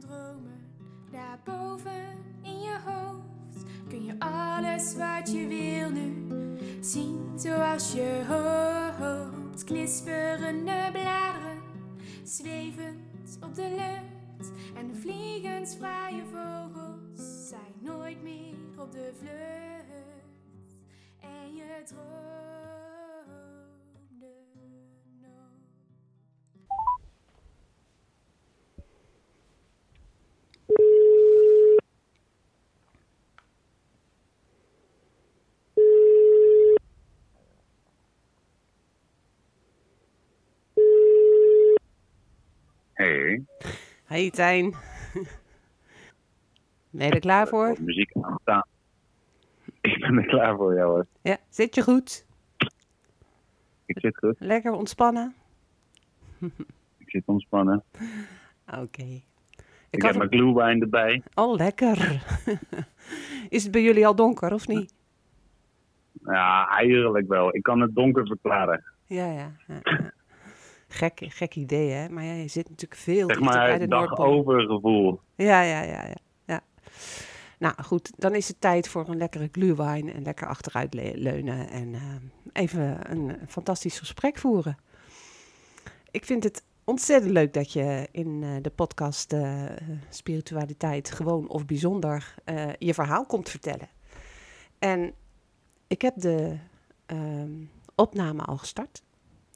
Dromen, daarboven in je hoofd kun je alles wat je wil nu zien zoals je hoopt. Knisperende bladeren, zwevend op de lucht en vliegensvrije vogels zijn nooit meer op de vlucht. En je droomde Hey, Hey Tijn. Ben je er klaar voor? muziek aan staan. Ik ben er klaar voor jou hoor. Ja, zit je goed? Ik zit goed. Lekker ontspannen? Ik zit ontspannen. Oké. Ik, Ik heb mijn glühwein erbij. Oh, lekker. Is het bij jullie al donker of niet? Ja, eigenlijk wel. Ik kan het donker verklaren. Ja, ja. ja, ja. Gek, gek idee, hè? Maar ja, je zit natuurlijk veel Zeg dichter bij maar de het Noordpool. dag-over-gevoel. Ja, ja, ja, ja, ja. Nou goed, dan is het tijd voor een lekkere glühwein en lekker achteruit le- leunen en eh, even een fantastisch gesprek voeren. Ik vind het ontzettend leuk dat je in eh, de podcast eh, Spiritualiteit gewoon of bijzonder je verhaal komt vertellen. En ik heb de ehm, opname al gestart.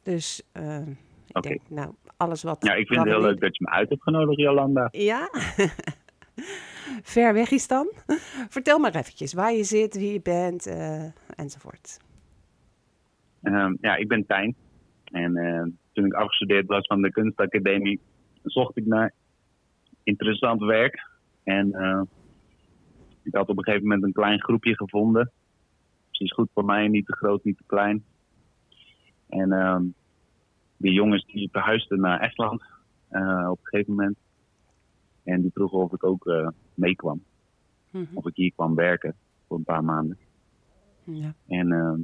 Dus ehm, ik denk, nou, alles wat... Ja, ik vind het heel leuk dat je me uit hebt genodigd, Jolanda. ja? Ver weg is dan? Vertel maar eventjes waar je zit, wie je bent eh, enzovoort. Ehm, ja, ik ben Tijn. En eh, toen ik afgestudeerd was van de kunstacademie, zocht ik naar interessant werk. En eh, ik had op een gegeven moment een klein groepje gevonden. Precies goed voor mij, niet te groot, niet te klein. En ehm, die jongens die verhuisden naar Estland eh, op een gegeven moment. En die vroegen of ik ook eh, meekwam. Mhm. Of ik hier kwam werken voor een paar maanden. Ja. En ehm,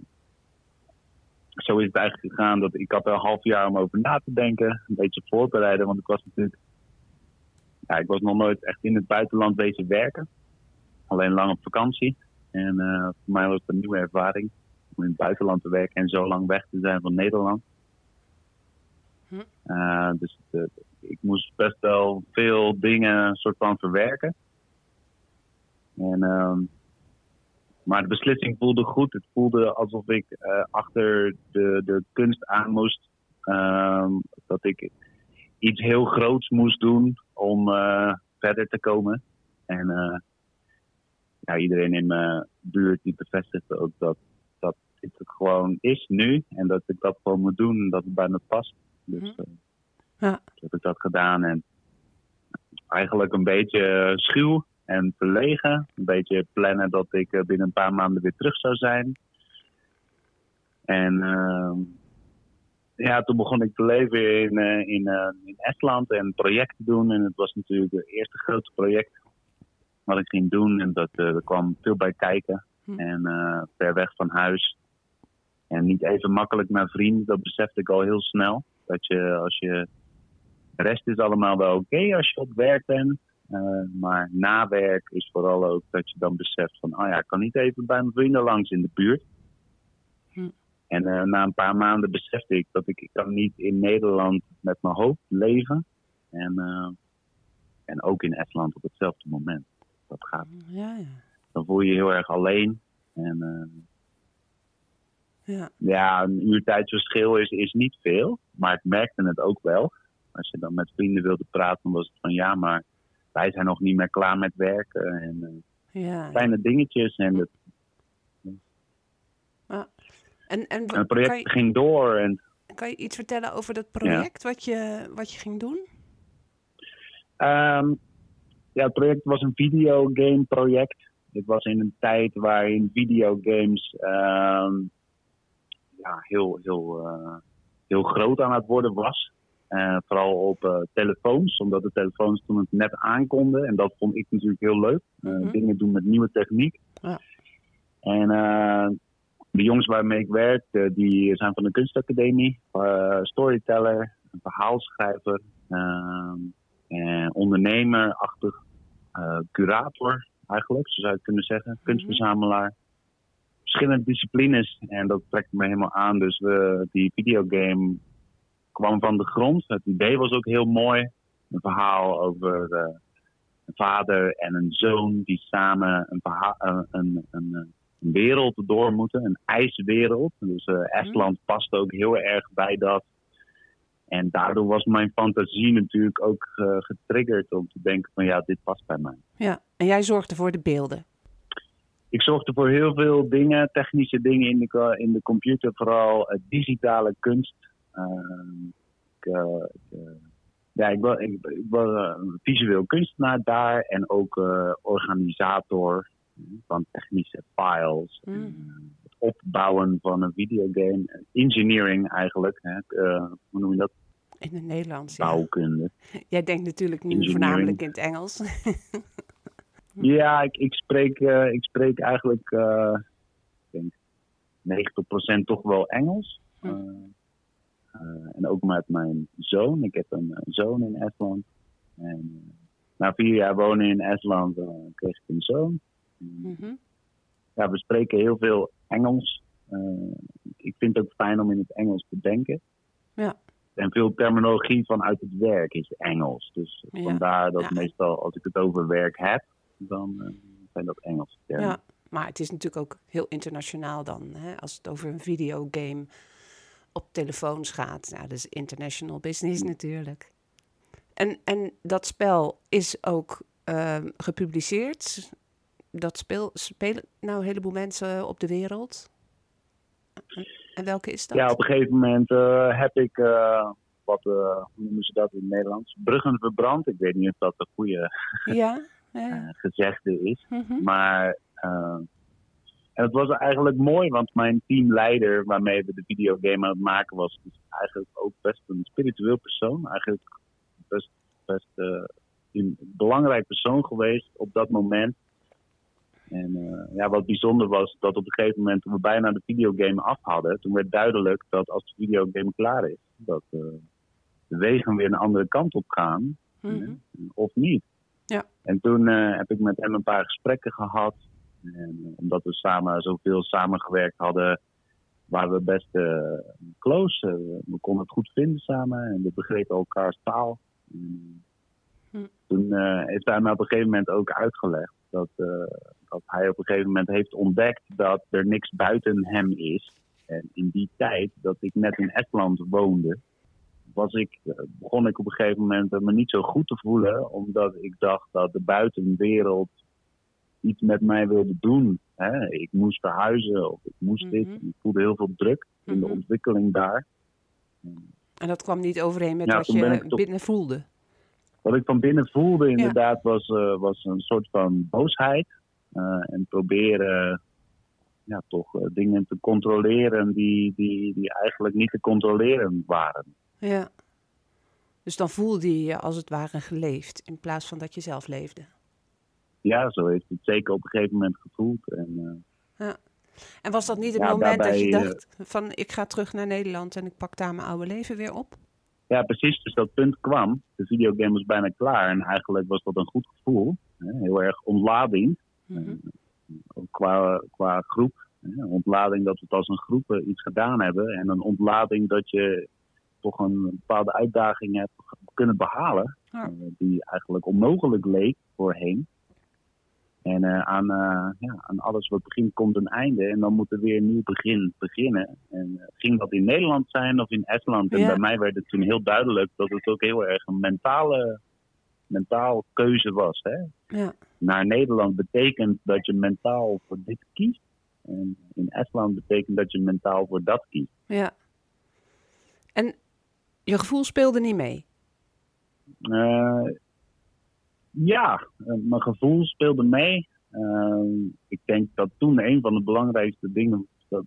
zo is het eigenlijk gegaan dat ik had er een half jaar om over na te denken, een beetje voorbereiden, want ik was natuurlijk, ja, ik was nog nooit echt in het buitenland bezig werken, alleen lang op vakantie. En eh, voor mij was het een nieuwe ervaring om in het buitenland te werken en zo lang weg te zijn van Nederland. Hm. Eh, dus eh, ik moest best wel veel dingen soort van verwerken. En ehm, maar de beslissing voelde goed. Het voelde alsof ik eh, achter de, de kunst aan moest. Ehm, dat ik iets heel groots moest doen om verder te komen. En ja, iedereen in mijn buurt die bevestigde ook dat, dat dit het gewoon is nu. En dat ik dat gewoon moet doen en dat het bij me past. Dus Mhm. eh, Ja. toen heb ik dat gedaan. En eigenlijk een beetje schuw en verlegen. Een beetje plannen dat ik eh, binnen een paar maanden weer terug zou zijn. En ehm, ja, toen begon ik te leven in, eh, in, eh, in Estland en projecten doen. En het was natuurlijk het eerste grote project wat ik ging doen. En dat, eh, er kwam veel bij kijken. Hm. En eh, ver weg van huis. En niet even makkelijk met vrienden, dat besefte ik al heel snel. Dat je als je. De rest is allemaal wel oké als je op werk bent. Eh, maar na werk is vooral ook dat je dan beseft van, oh ja, ik kan niet even bij mijn vrienden langs in de buurt. Hm. En eh, na een paar maanden besefte ik dat ik, ik kan niet in Nederland met mijn hoofd leven. En, eh, en ook in Estland op hetzelfde moment. Dat gaat. Ja, ja. Dan voel je je heel erg alleen. En Ja, ja, een uur tijdsverschil is, is niet veel. Maar ik merkte het ook wel. Als je dan met vrienden wilde praten, dan was het van ja, maar wij zijn nog niet meer klaar met werken. En eh, ja. kleine dingetjes. En het, En, en en het project je, ging door. En kan je iets vertellen over dat project wat, je, wat je ging doen? Ehm, ja, het project was een videogame project. Het was in een tijd waarin videogames ehm, ja, heel, heel, eh, heel groot aan het worden was. Eh, vooral op eh, telefoons, omdat de telefoons toen het net aankonden. En dat vond ik natuurlijk heel leuk. Mhm. Dingen doen met nieuwe techniek. Ja. En de jongens waarmee ik werk, die zijn van de kunstacademie. storyteller, verhaalschrijver, en ondernemerachtig, curator eigenlijk, zo zou je het kunnen zeggen. Kunstverzamelaar. Verschillende disciplines en dat trekt me helemaal aan. Dus we, die videogame kwam van de grond. Het idee was ook heel mooi. Een verhaal over eh, een vader en een zoon die samen een, eh, een, een, een, wereld door moeten. Een ijswereld. Dus eh, Estland past ook heel erg bij dat. En daardoor was mijn fantasie natuurlijk ook eh, getriggerd om te denken van ja, dit past bij mij. Ja, en jij zorgde voor de beelden. Ik zorgde voor heel veel dingen, technische dingen in de, in de computer, vooral eh, digitale kunst. Ehm, ik, eh, eh, ja, ik was, ik, ik was een visueel kunstenaar daar en ook organisator van technische files. Mm. En, het opbouwen van een videogame. Engineering eigenlijk. Hè, hoe noem je dat? In het Nederlands. Ja. Bouwkunde. Jij denkt natuurlijk nu voornamelijk in het Engels. Ja, ik, ik, spreek, eh, ik spreek eigenlijk eh, ik denk 90% toch wel Engels. Hm. Eh, en ook met mijn zoon. Ik heb een zoon in Estland. En na vier jaar wonen in Estland kreeg ik een zoon. Mhm. ja, we spreken heel veel Engels. Ik vind het ook fijn om in het Engels te denken. Ja. En veel terminologie vanuit het werk is Engels. Dus Ja. vandaar dat Ja. meestal als ik het over werk heb, dan eh, zijn dat Engelse termen. Ja, maar het is natuurlijk ook heel internationaal dan. Hè? Als het over een videogame op telefoons gaat. Nou, dat is international business natuurlijk. En, en dat spel is ook ehm, gepubliceerd. Dat speel, spelen nou een heleboel mensen op de wereld. En- welke is dat? Ja, op een gegeven moment eh, heb ik, eh, wat hoe noemen ze dat in het Nederlands? Bruggen verbrand. Ik weet niet of dat een goede Ja? Ja, eh, gezegde is. Mhm. Maar eh, en het was eigenlijk mooi, want mijn teamleider waarmee we de videogame aan het maken was, is eigenlijk ook best een spiritueel persoon. Eigenlijk best, best eh, een belangrijk persoon geweest op dat moment. En ja, wat bijzonder was, dat op een gegeven moment toen we bijna de videogame af hadden, toen werd duidelijk dat als de videogame klaar is, dat de wegen weer een andere kant op gaan Mhm. of niet. Ja. En toen eh, heb ik met hem een paar gesprekken gehad. En eh, omdat we samen zoveel samengewerkt hadden, waren we best eh, close. We konden het goed vinden samen en we begrepen elkaars taal. En Hm. Toen heeft hij me op een gegeven moment ook uitgelegd dat, dat hij op een gegeven moment heeft ontdekt dat er niks buiten hem is. En in die tijd dat ik net in Estland woonde, was ik, eh, begon ik op een gegeven moment me niet zo goed te voelen, omdat ik dacht dat de buitenwereld iets met mij wilde doen. Hè? Ik moest verhuizen of ik moest dit. Mhm. Ik voelde heel veel druk in de Mhm. ontwikkeling daar. En dat kwam niet overeen met Ja, wat je toch- binnen voelde. Wat ik van binnen voelde inderdaad was, eh, was een soort van boosheid. eh, en proberen ja, toch dingen te controleren die, die, die eigenlijk niet te controleren waren. Ja. Dus dan voelde je je als het ware geleefd in plaats van dat je zelf leefde. Ja, zo heeft het zeker op een gegeven moment gevoeld. En, eh, En was dat niet het Ja, moment dat je dacht van ik ga terug naar Nederland en ik pak daar mijn oude leven weer op? ja, precies. Dus dat punt kwam. De videogame was bijna klaar. En eigenlijk was dat een goed gevoel. Hè? Heel erg ontlading. Ook qua, qua groep. Ontlading dat we het als een groep eh, iets gedaan hebben. En een ontlading dat je toch een bepaalde uitdaging hebt kunnen behalen. Ja. eh, die eigenlijk onmogelijk leek voorheen. En eh, aan, eh, ja, aan alles wat begint komt een einde. En dan moet er weer een nieuw begin beginnen. En ging dat in Nederland zijn of in Estland? En Ja. bij mij werd het toen heel duidelijk dat het ook heel erg een mentale, mentaal keuze was. Hè? Ja. naar Nederland betekent dat je mentaal voor dit kiest. En in Estland betekent dat je mentaal voor dat kiest. ja. En je gevoel speelde niet mee. Eh, ja, eh, mijn gevoel speelde mee. Eh, ik denk dat toen een van de belangrijkste dingen was dat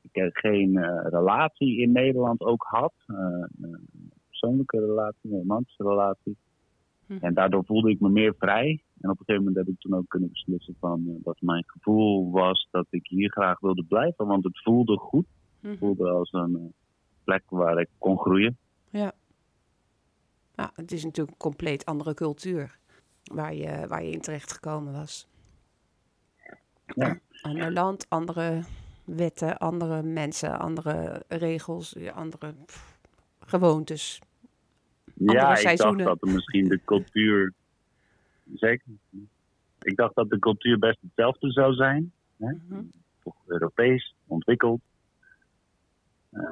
ik er geen relatie in Nederland ook had. Een persoonlijke relatie, een romantische relatie. Hm. En daardoor voelde ik me meer vrij. En op een gegeven moment heb ik toen ook kunnen beslissen van, dat mijn gevoel was dat ik hier graag wilde blijven. Want het voelde goed. Mhm. Het voelde als een plek waar ik kon groeien. Ja. ja. Het is natuurlijk een compleet andere cultuur waar je, waar je in terecht gekomen was. Ja. Ander land, andere wetten, andere mensen, andere regels, ja, andere pff, gewoontes. Andere ja, ik dacht dat er misschien de cultuur. Zeker. Ik dacht dat de cultuur best hetzelfde zou zijn. Hè? Mhm. Toch Europees, ontwikkeld. Eh,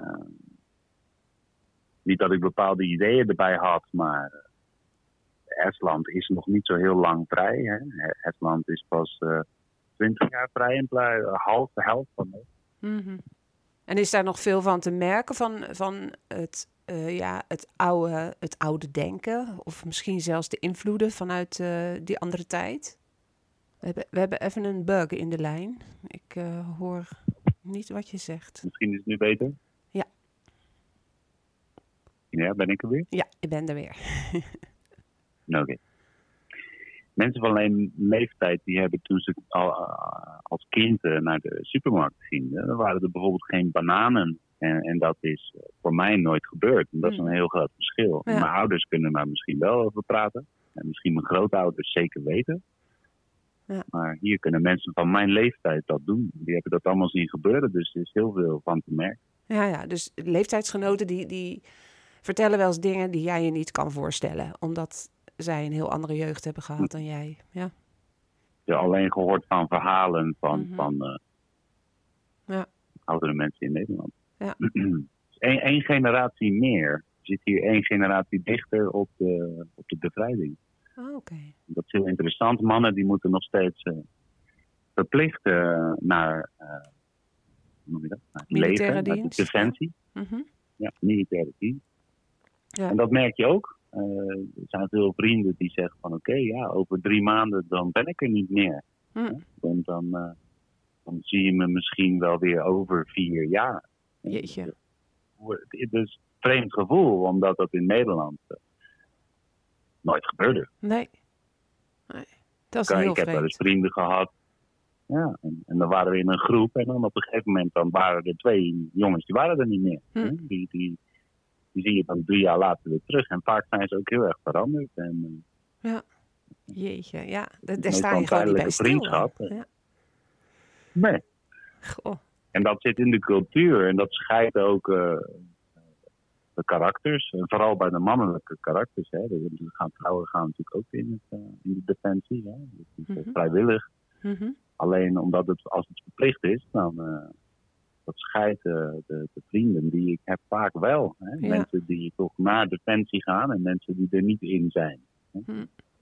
niet dat ik bepaalde ideeën erbij had, maar eh, Estland is nog niet zo heel lang vrij. Hè? Estland is pas eh 20 jaar vrij in plaats half de helft van het. Mhm. En is daar nog veel van te merken van, van het, eh, ja, het, oude, het oude denken? Of misschien zelfs de invloeden vanuit eh, die andere tijd? We hebben, we hebben even een bug in de lijn. Ik eh, hoor niet wat je zegt. Misschien is het nu beter. Ja. Ben ik er weer? Ja, ik ben er weer. Oké. Mensen van mijn leeftijd die hebben toen ze al, eh, als kind eh, naar de supermarkt gingen, dan waren er bijvoorbeeld geen bananen. En, en dat is eh, voor mij nooit gebeurd. En dat is Hmm. een heel groot verschil. Ja. Mijn ouders kunnen daar misschien wel over praten. En misschien mijn grootouders zeker weten. Ja. Maar hier kunnen mensen van mijn leeftijd dat doen. Die hebben dat allemaal zien gebeuren. Dus er is heel veel van te merken. Ja, ja, dus leeftijdsgenoten die, die vertellen wel eens dingen die jij je niet kan voorstellen. Omdat zij een heel andere jeugd hebben gehad dan jij. Ja, heb alleen gehoord van verhalen van, Mhm. van eh, Ja. oudere mensen in Nederland. Ja. Eén één generatie meer. Zit hier één generatie dichter op de, op de bevrijding. oh, oké. Dat is heel interessant. Mannen die moeten nog steeds eh, verplicht eh, naar, eh, hoe noem je dat? Naar het Militaire leven, naar de defensie. Mhm. Ja, militaire dienst. Ja. En dat merk je ook. Eh, er zijn veel vrienden die zeggen van oké, ja, over drie maanden dan ben ik er niet meer. Hm. Dan, dan, eh, dan zie je me misschien wel weer over vier jaar. Jeetje. Het is een vreemd gevoel, omdat dat in Nederland eh, nooit gebeurde. Nee. nee. Dat is heel ik heb wel eens vrienden gehad. Ja, en, en dan waren we in een groep en dan op een gegeven moment dan waren er twee jongens, die waren er niet meer. Hè. Die, die, die zie je dan drie jaar later weer terug. En vaak zijn ze ook heel erg veranderd. En, eh, Jeetje, ja. Daar, sta je gewoon niet bij stil. vriendschap. Ja. nee. Goh. En dat zit in de cultuur en dat scheidt ook eh, de karakters. En vooral bij de mannelijke karakters. Hè. De, gaan, vrouwen gaan natuurlijk ook in, het, eh, in de defensie. Hè. Dat is Mhm. vrijwillig. Mhm. Alleen omdat het, als het verplicht is, dan dat scheidt eh, de, de vrienden die ik heb vaak wel. Hè. Ja. Mensen die toch naar defensie gaan en mensen die er niet in zijn.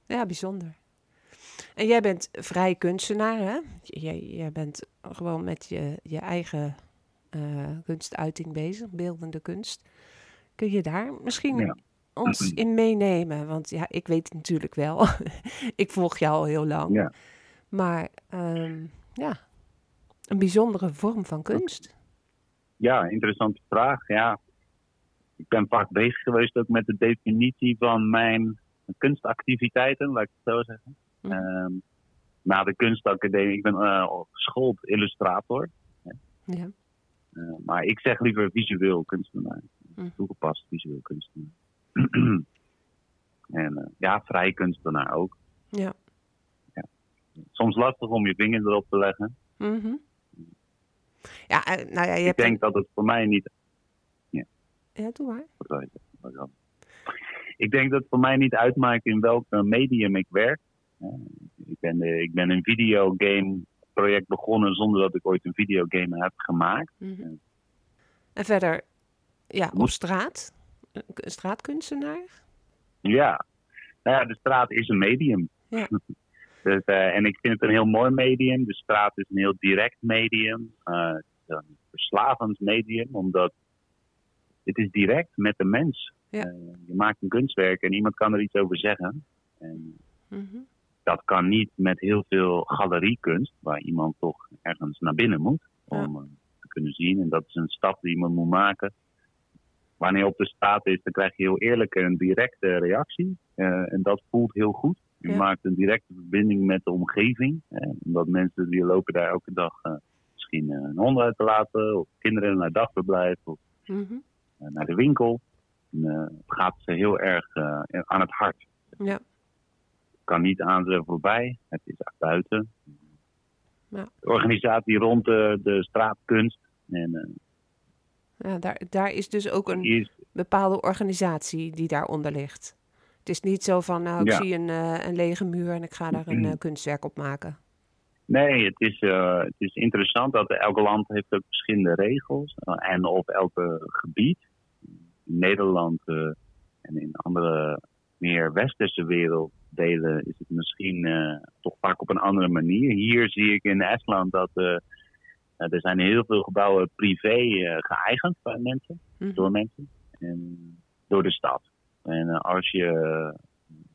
Ja, bijzonder. En jij bent vrij kunstenaar, hè? Jij, jij bent gewoon met je, je eigen eh, kunstuiting bezig, beeldende kunst. Kun je daar misschien Ja. ons in meenemen? Want ja, ik weet het natuurlijk wel. ik volg jou al heel lang. Ja. Maar ehm, ja, een bijzondere vorm van kunst. Ja, interessante vraag. Ja. Ik ben vaak bezig geweest ook met de definitie van mijn kunstactiviteiten, laat ik het zo zeggen. Mhm. Ehm, na de kunstacademie, ik ben eh, geschoold illustrator, Ja. eh, maar ik zeg liever visueel kunstenaar. Mhm. Toegepast visueel kunstenaar. en eh, ja, vrij kunstenaar ook. Ja. Soms lastig om je vinger erop te leggen. Mhm. Ja, eh, nou ja, je Ik hebt... denk dat het voor mij niet Ja, doe maar. Wat wil je? Ik denk dat het voor mij niet uitmaakt in welk medium ik werk. Ik, ben, eh, ik ben een videogame project begonnen zonder dat ik ooit een videogame heb gemaakt. Mhm. En verder, ja, op straat? Een straatkunstenaar? Ja, nou ja, de straat is een medium. Ja. dus, eh, en ik vind het een heel mooi medium. De straat is een heel direct medium. Is een verslavend medium, omdat het is direct met de mens. Ja. Eh, je maakt een kunstwerk en iemand kan er iets over zeggen. En Mhm. dat kan niet met heel veel galeriekunst, waar iemand toch ergens naar binnen moet om te kunnen zien. En dat is een stap die iemand moet maken. Wanneer je op de straat is, dan krijg je heel eerlijk een directe reactie. En dat voelt heel goed. Je Ja. maakt een directe verbinding met de omgeving. Eh, omdat mensen die lopen daar elke dag eh, misschien eh, een hond uit te laten, of kinderen naar dagverblijf, of Mhm. eh, naar de winkel. En, eh, het gaat ze heel erg eh, aan het hart Ja, kan niet aan ze voorbij. Het is buiten. Ja. De organisatie rond de, de straatkunst. En eh, ja daar, daar is dus ook een is, bepaalde organisatie die daaronder ligt. Het is niet zo van, nou, ik Ja. zie een, eh, een lege muur en ik ga daar een eh, kunstwerk op maken. nee, het is, eh, het is interessant dat elke land heeft ook verschillende regels. eh, en op elke gebied. In Nederland en in andere meer westerse werelddelen is het misschien toch vaak op een andere manier. Hier zie ik in Estland dat er zijn heel veel gebouwen privé geëigend bij mensen. Mhm. door mensen en door de stad. En eh, als je eh,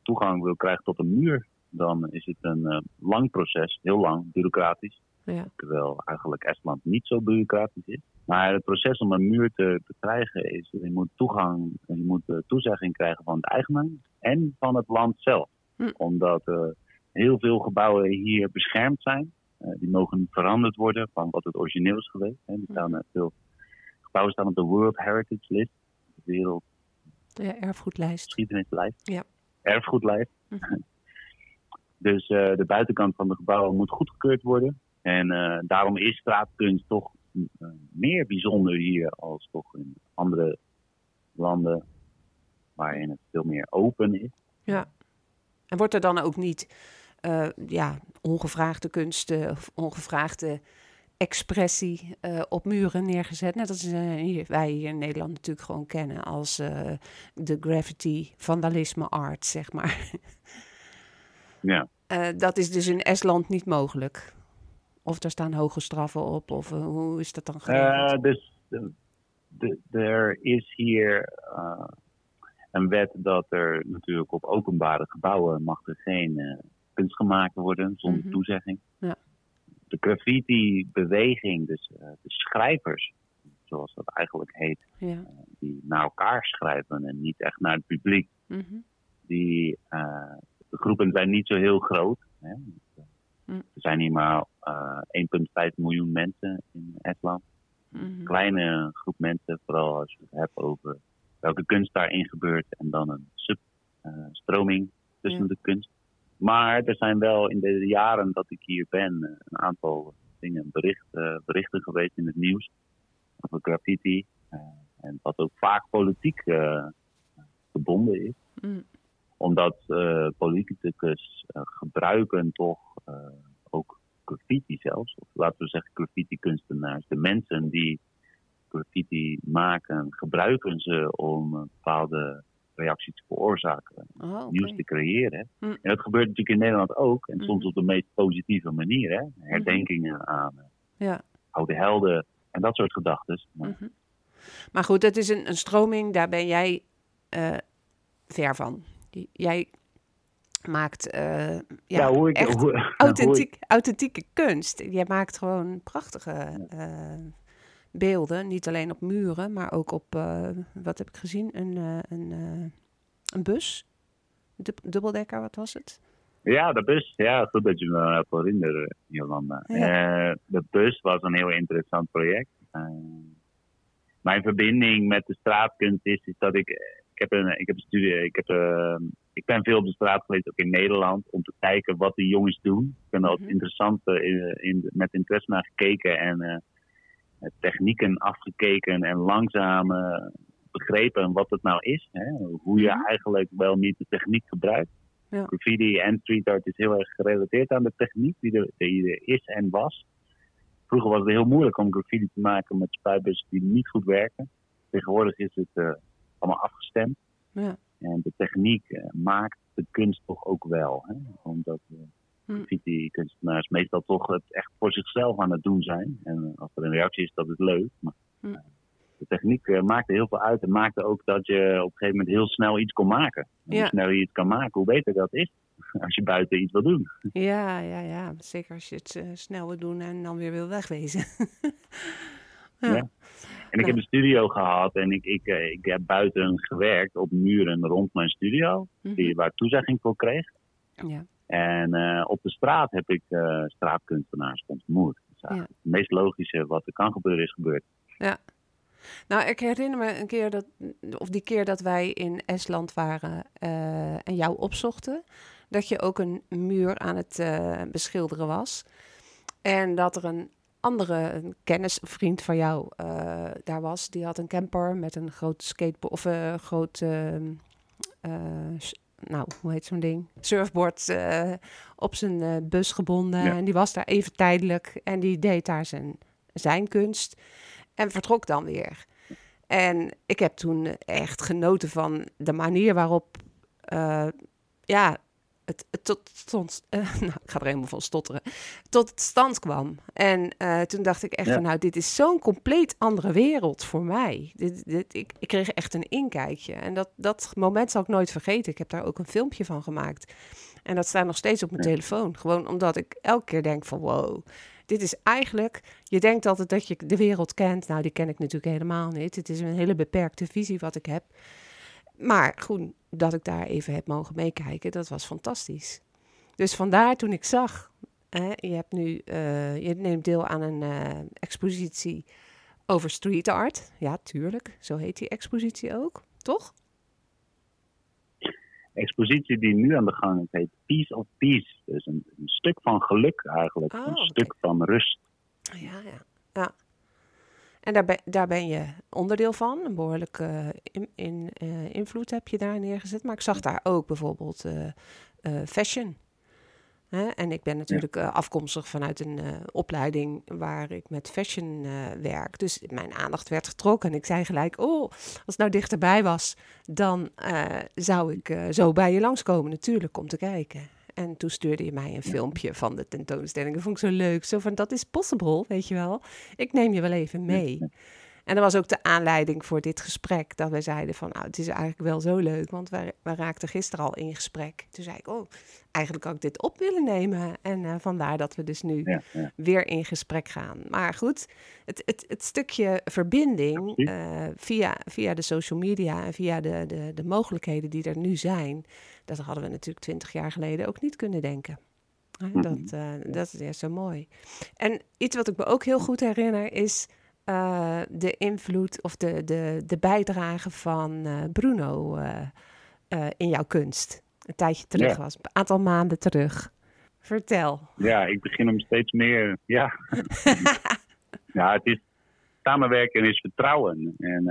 toegang wil krijgen tot een muur, dan is het een eh, lang proces, heel lang, bureaucratisch. Ja. Terwijl eigenlijk Estland niet zo bureaucratisch is. Maar het proces om een muur te, te krijgen is, je moet toegang, je moet toezegging krijgen van de eigenaar en van het land zelf. Hm. Omdat heel veel gebouwen hier beschermd zijn. Die mogen niet veranderd worden van wat het origineel is geweest. Hè. Die staan, eh, veel gebouwen staan op de World Heritage List, de wereld ja, erfgoedlijst. geschiedenislijst. Ja. Erfgoedlijst. Mhm. dus eh, de buitenkant van de gebouwen moet goedgekeurd worden. En eh, daarom is straatkunst toch eh, meer bijzonder hier als toch in andere landen waarin het veel meer open is. Ja. En wordt er dan ook niet ja, ongevraagde kunst eh, of ongevraagde expressie eh, op muren neergezet? Net als eh, hier, wij hier in Nederland natuurlijk gewoon kennen als eh, de graffiti vandalisme art, zeg maar. Ja. Dat is dus in Estland niet mogelijk. Of er staan hoge straffen op, of hoe is dat dan geregeld? Dus er is hier een wet dat er natuurlijk op openbare gebouwen mag er geen kunst gemaakt worden zonder Mhm. toezegging. Ja. De graffiti-beweging, dus eh, de schrijvers, zoals dat eigenlijk heet, ja. die naar elkaar schrijven en niet echt naar het publiek, Mhm. die eh, de groepen zijn niet zo heel groot. Hè. Hm. Er zijn hier maar eh 1,5 miljoen mensen in Estland Mhm. kleine groep mensen, vooral als je het hebt over welke kunst daarin gebeurt en dan een substroming tussen Ja. de kunst. Maar er zijn wel in de jaren dat ik hier ben eh, een aantal dingen, bericht, eh, berichten geweest in het nieuws over graffiti. eh, en wat ook vaak politiek verbonden is Mm. omdat politicus gebruiken toch ook graffiti zelfs. Of laten we zeggen graffiti kunstenaars. De mensen die graffiti maken, gebruiken ze om bepaalde reactie te veroorzaken. Oh. Nieuws te creëren. Hm. En dat gebeurt natuurlijk in Nederland ook. En soms Mhm. op de meest positieve manier. Hè? Herdenkingen aan eh, Ja. oude helden en dat soort gedachten. Maar. Maar goed, het is een, een stroming, daar ben jij eh, ver van. Jij maakt eh, ja, ja, hoe ik, echt hoe, hoe ik- authentiek, authentieke kunst. Jij maakt gewoon prachtige beelden, niet alleen op muren, maar ook op, eh, wat heb ik gezien, een, eh, een, eh, een bus, Dub- dubbeldekker, wat was het? Ja, de bus. Ja, goed dat je me hebt herinneren, Jolanda. Ja. De bus was een heel interessant project. Mijn verbinding met de straatkunst is, is dat ik... Ik heb een, ik heb een studie... Ik heb eh, ik ben veel op de straat geweest, ook in Nederland, om te kijken wat die jongens doen. Ik ben er Mhm. interessant in, in- met interesse naar gekeken en technieken afgekeken en langzaam eh, begrepen wat het nou is. Hè? Hoe je Mhm. eigenlijk wel niet de techniek gebruikt. Ja. Graffiti en street art is heel erg gerelateerd aan de techniek die er, die er is en was. Vroeger was het heel moeilijk om graffiti te maken met spuitbussen die niet goed werken. Tegenwoordig is het eh, allemaal afgestemd. Ja. En de techniek eh, maakt de kunst toch ook wel. Hè? Omdat uh. Graffiti-kunstenaars meestal toch het echt voor zichzelf aan het doen zijn. En eh, als er een reactie is, dat is leuk. Maar Hm. eh, de techniek eh, maakte heel veel uit. En maakte ook dat je op een gegeven moment heel snel iets kon maken. Ja. Hoe sneller je iets kan maken, hoe beter dat is. Als je buiten iets wil doen. Ja, ja, ja. Zeker als je het eh, snel wil doen en dan weer wil wegwezen. ja. Ja. En ik heb een studio gehad en ik, ik, ik heb buiten gewerkt op muren rond mijn studio. Mhm. Die, waar ik toezegging voor kreeg. ja. En eh, op de straat heb ik eh, straatkunstenaars ontmoet. Dus, ja, Ja. Het meest logische wat er kan gebeuren is gebeurd. Nou, ik herinner me een keer dat, of die keer dat wij in Estland waren eh, en jou opzochten, dat je ook een muur aan het beschilderen was. En dat er een andere een kennis, een vriend van jou daar was. Die had een camper met een groot skateboard of een groot, ehm, eh, nou, hoe heet zo'n ding? Surfboard eh, op zijn eh, bus gebonden. Ja. En die was daar even tijdelijk en die deed daar zijn, zijn kunst. En vertrok dan weer. En ik heb toen echt genoten van de manier waarop, eh, ja, het, het tot stond, nou, ik ga er helemaal van stotteren, tot het stand kwam. En eh, toen dacht ik echt Ja. van, nou, dit is zo'n compleet andere wereld voor mij. Dit, dit, ik, ik kreeg echt een inkijkje. En dat, dat moment zal ik nooit vergeten. Ik heb daar ook een filmpje van gemaakt. En dat staat nog steeds op mijn telefoon. Gewoon omdat ik elke keer denk van, wow, dit is eigenlijk... Je denkt altijd dat je de wereld kent. Nou, die ken ik natuurlijk helemaal niet. Het is een hele beperkte visie wat ik heb. Maar goed, dat ik daar even heb mogen meekijken, dat was fantastisch. Dus vandaar toen ik zag, hè, je, hebt nu, eh, je neemt deel aan een eh, expositie over street art. Ja, tuurlijk, zo heet die expositie ook, toch? expositie die nu aan de gang is, heet Peace of Peace. Dus een, een stuk van geluk eigenlijk. Oh, een stuk van rust. Ja, ja. En daar ben, daar ben je onderdeel van. Een behoorlijke in, in, eh, invloed heb je daar neergezet. Maar ik zag daar ook bijvoorbeeld eh, eh, fashion. Hè? En ik ben natuurlijk eh, afkomstig vanuit een eh, opleiding waar ik met fashion eh, werk. Dus mijn aandacht werd getrokken. En ik zei gelijk, oh, als het nou dichterbij was, dan eh, zou ik eh, zo bij je langskomen natuurlijk om te kijken. En toen stuurde je mij een filmpje van de tentoonstelling. Dat vond ik zo leuk. Zo van, dat is possible, weet je wel. Ik neem je wel even mee. En dat was ook de aanleiding voor dit gesprek. Dat wij zeiden van, nou, het is eigenlijk wel zo leuk. Want wij, wij raakten gisteren al in gesprek. Toen zei ik, oh, eigenlijk had ik dit op willen nemen. En eh, vandaar dat we dus nu Ja, ja. weer in gesprek gaan. Maar goed, het, het, het stukje verbinding eh, via, via de social media en via de, de, de mogelijkheden die er nu zijn, dat hadden we natuurlijk twintig jaar geleden ook niet kunnen denken. Dat, eh, dat is ja, zo mooi. En iets wat ik me ook heel goed herinner is eh, de invloed of de, de, de bijdrage van eh, Bruno eh, in jouw kunst. Een tijdje terug Ja. was, een aantal maanden terug. Vertel. Ja, ik begin hem steeds meer. Ja, ja het is samenwerken is vertrouwen. En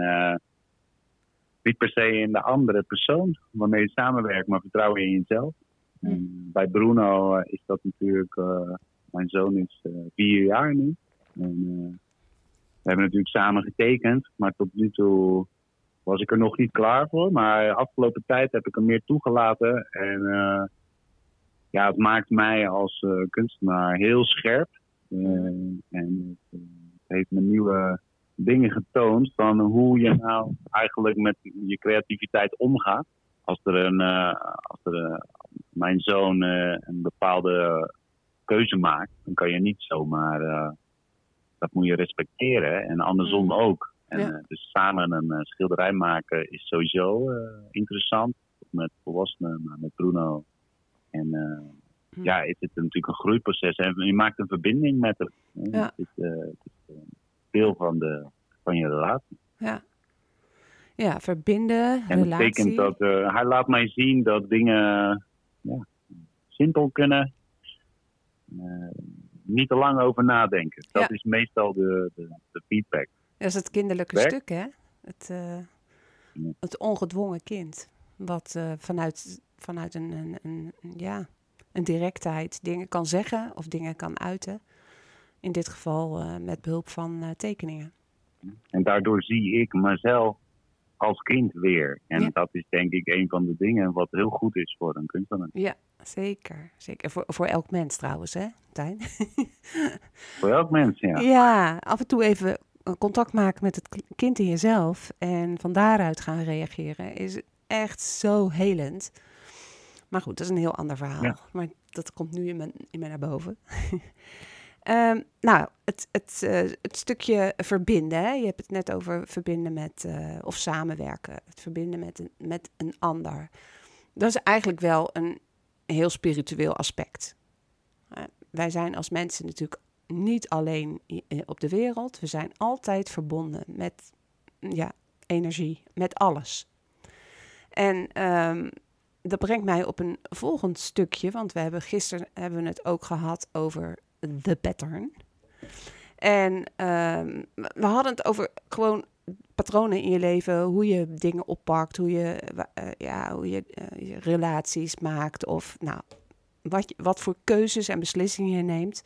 niet per se in de andere persoon waarmee je samenwerkt, maar vertrouwen in jezelf. Hm. En bij Bruno is dat natuurlijk. mijn zoon is vier jaar nu. En, we hebben natuurlijk samen getekend, maar tot nu toe was ik er nog niet klaar voor. Maar de afgelopen tijd heb ik hem meer toegelaten. En eh, ja, het maakt mij als eh, kunstenaar heel scherp. Eh, en het, heeft me nieuwe dingen getoond van hoe je nou eigenlijk met je creativiteit omgaat. Als er een, als er, mijn zoon een bepaalde keuze maakt, dan kan je niet zomaar, dat moet je respecteren en andersom Mm. ook. En, Ja. eh, dus samen een eh, schilderij maken is sowieso eh, interessant. Met volwassenen, maar met Bruno. En Hm. ja, is het natuurlijk een groeiproces. En je maakt een verbinding met het. Ja. Het is, het is deel van, de, van je relatie. Ja. Ja, verbinden, En dat relatie. betekent dat hij laat mij zien dat dingen ja, simpel kunnen. Niet te lang over nadenken. Dat Ja. is meestal de, de, de feedback. Dat is het kinderlijke stuk, hè? Het, eh, het ongedwongen kind. Wat eh, vanuit, vanuit een, een, een, ja, een directheid dingen kan zeggen of dingen kan uiten. In dit geval eh, met behulp van tekeningen. En daardoor zie ik mezelf als kind weer. En Ja. dat is denk ik een van de dingen wat heel goed is voor een kunstenaar. Ja, zeker. zeker. Voor, voor elk mens trouwens, hè, Tijn? Voor elk mens, ja. Ja, af en toe even eh, contact maken met het kind in jezelf en van daaruit gaan reageren is echt zo helend. Maar goed, dat is een heel ander verhaal. Ja. Maar dat komt nu in me, in me naar boven. Ehm, nou, het, het, eh, het stukje verbinden. Hè? Je hebt het net over verbinden met, eh, of samenwerken. Het verbinden met een, met een ander. Dat is eigenlijk wel een heel spiritueel aspect. Wij zijn als mensen natuurlijk niet alleen eh, op de wereld. We zijn altijd verbonden met ja, energie, met alles. En ehm, dat brengt mij op een volgend stukje, want we hebben gisteren hebben we het ook gehad over the pattern. En ehm, we hadden het over gewoon patronen in je leven, hoe je dingen oppakt, hoe je, eh, ja, hoe je, eh, je relaties maakt of nou, wat, wat voor keuzes en beslissingen je neemt.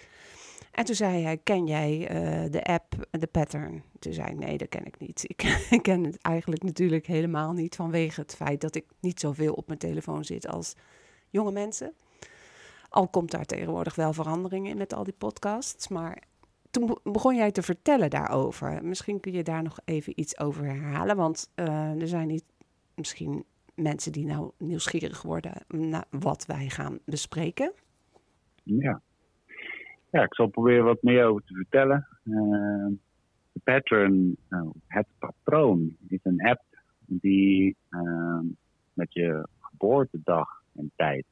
En toen zei hij, ken jij eh, de app, de pattern? Toen zei ik, nee, dat ken ik niet. Ik, ik ken het eigenlijk natuurlijk helemaal niet vanwege het feit dat ik niet zoveel op mijn telefoon zit als jonge mensen. Al komt daar tegenwoordig wel verandering in met al die podcasts. Maar toen be- begon jij te vertellen daarover. Misschien kun je daar nog even iets over herhalen. Want eh, er zijn niet misschien mensen die nou nieuwsgierig worden naar wat wij gaan bespreken. Ja. ja, ik zal proberen wat meer over te vertellen. Eh, de pattern, nou, het patroon, is een app die eh, met je geboortedag en tijd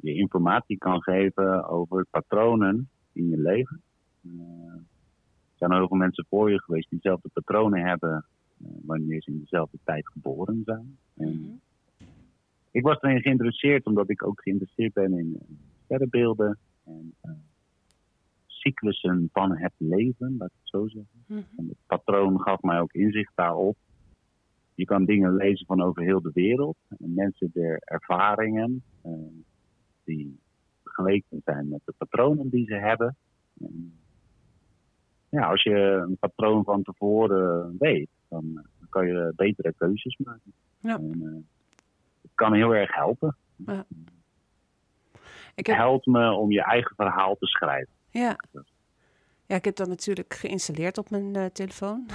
je informatie kan geven over patronen in je leven. Eh, er zijn heel veel mensen voor je geweest die dezelfde patronen hebben eh, wanneer ze in dezelfde tijd geboren zijn. En ik was erin geïnteresseerd omdat ik ook geïnteresseerd ben in eh, sterrenbeelden en eh, cyclussen van het leven, laat ik het zo zeggen. Mhm. En het patroon gaf mij ook inzicht daarop. Je kan dingen lezen van over heel de wereld. En mensen der ervaringen die vergeleken zijn met de patronen die ze hebben. En, ja, als je een patroon van tevoren weet, dan, eh, kan je betere keuzes maken. Ja. En, eh, het kan heel erg helpen. Ik heb, helpt me om je eigen verhaal te schrijven. ja. ja, ik heb dat natuurlijk geïnstalleerd op mijn eh, telefoon.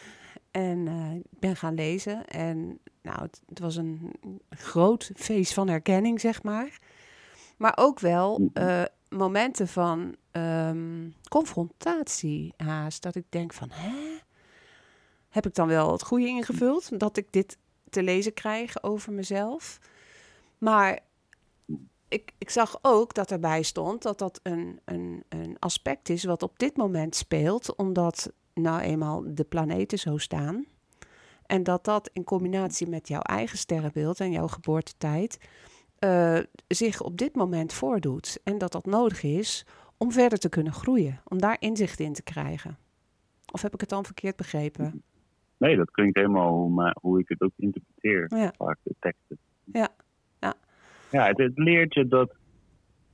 en ik ben gaan lezen. En nou, het, het was een groot feest van herkenning, zeg maar. Maar ook wel eh, momenten van ehm, confrontatie haast. Dat ik denk van, hè? Heb ik dan wel het goede ingevuld? Dat ik dit te lezen krijg over mezelf. Maar ik, ik zag ook dat erbij stond dat dat een, een, een aspect is wat op dit moment speelt, omdat nou eenmaal de planeten zo staan. En dat dat in combinatie met jouw eigen sterrenbeeld en jouw geboortetijd eh, zich op dit moment voordoet. En dat dat nodig is om verder te kunnen groeien, om daar inzicht in te krijgen. Of heb ik het dan verkeerd begrepen? Nee, dat klinkt helemaal hoe, hoe ik het ook interpreteer, Ja. vaak de teksten. Ja, ja. Ja, het, het leert je dat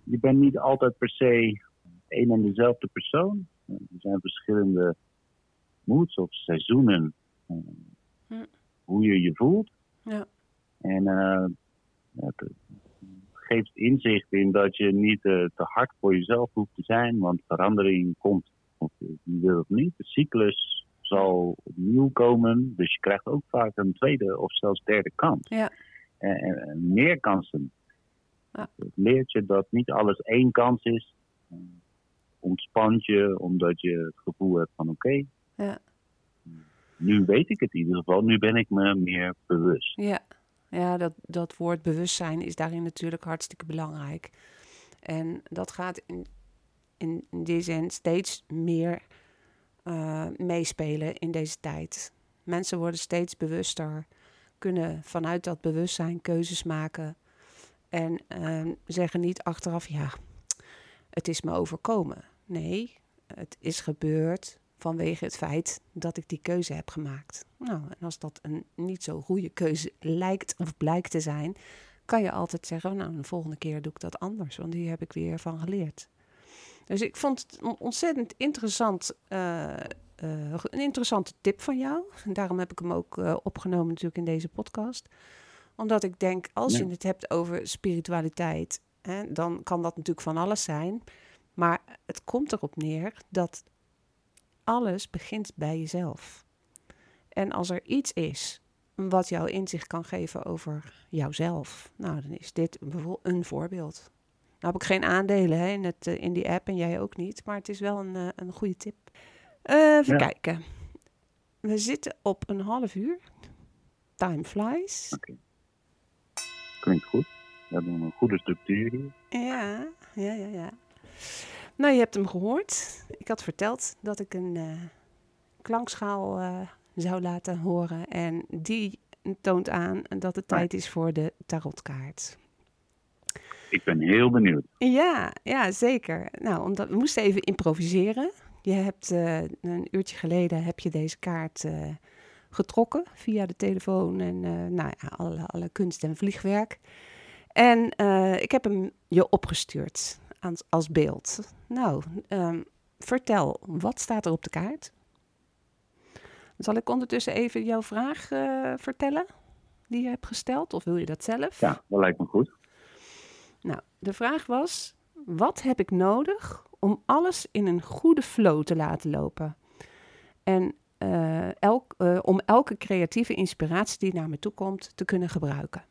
je bent niet altijd per se één en dezelfde persoon. Er zijn verschillende moods of seizoenen. eh, Hm. Hoe je je voelt. Ja. En eh, het geeft inzicht in dat je niet eh, te hard voor jezelf hoeft te zijn. Want verandering komt, of je wil het niet. De cyclus zal opnieuw komen. Dus je krijgt ook vaak een tweede of zelfs derde kans. Ja. En, meer kansen. Ja. Het leert je dat niet alles één kans is. Ontspant je omdat je het gevoel hebt van oké, Ja. nu weet ik het in ieder geval. Nu ben ik me meer bewust. Ja, ja dat, dat woord bewustzijn is daarin natuurlijk hartstikke belangrijk. En dat gaat in, in die zin steeds meer eh, meespelen in deze tijd. Mensen worden steeds bewuster, kunnen vanuit dat bewustzijn keuzes maken. En ehm, zeggen niet achteraf, ja, het is me overkomen. Nee, het is gebeurd vanwege het feit dat ik die keuze heb gemaakt. Nou, en als dat een niet zo goede keuze lijkt of blijkt te zijn, kan je altijd zeggen, nou, de volgende keer doe ik dat anders, want hier heb ik weer van geleerd. Dus ik vond het een ontzettend interessant, eh, eh, een interessante tip van jou. En daarom heb ik hem ook eh, opgenomen natuurlijk in deze podcast. Omdat ik denk, als je het hebt over spiritualiteit, hè, dan kan dat natuurlijk van alles zijn. Maar het komt erop neer dat alles begint bij jezelf. En als er iets is wat jou inzicht kan geven over jouzelf, nou dan is dit bijvoorbeeld een voorbeeld. Nou heb ik geen aandelen hè, in, het, eh, in die app en jij ook niet, maar het is wel een, eh, een goede tip. Uh, even kijken. We zitten op een half uur. Time flies. Klinkt goed. We hebben een goede structuur hier. Ja, ja, ja, ja. Nou, je hebt hem gehoord. Ik had verteld dat ik een uh, klankschaal uh, zou laten horen. En die toont aan dat het tijd is voor de tarotkaart. Ik ben heel benieuwd. Ja, ja zeker. Nou, omdat we moesten even improviseren. Je hebt uh, een uurtje geleden heb je deze kaart getrokken via de telefoon en nou ja, alle, alle kunst en vliegwerk. En ik heb hem je opgestuurd als, als beeld. Nou, um, vertel, wat staat er op de kaart? Zal ik ondertussen even jouw vraag uh, vertellen die je hebt gesteld? Of wil je dat zelf? Ja, dat lijkt me goed. Nou, de vraag was: wat heb ik nodig om alles in een goede flow te laten lopen? En uh, elk, uh, om elke creatieve inspiratie die naar me toe komt te kunnen gebruiken.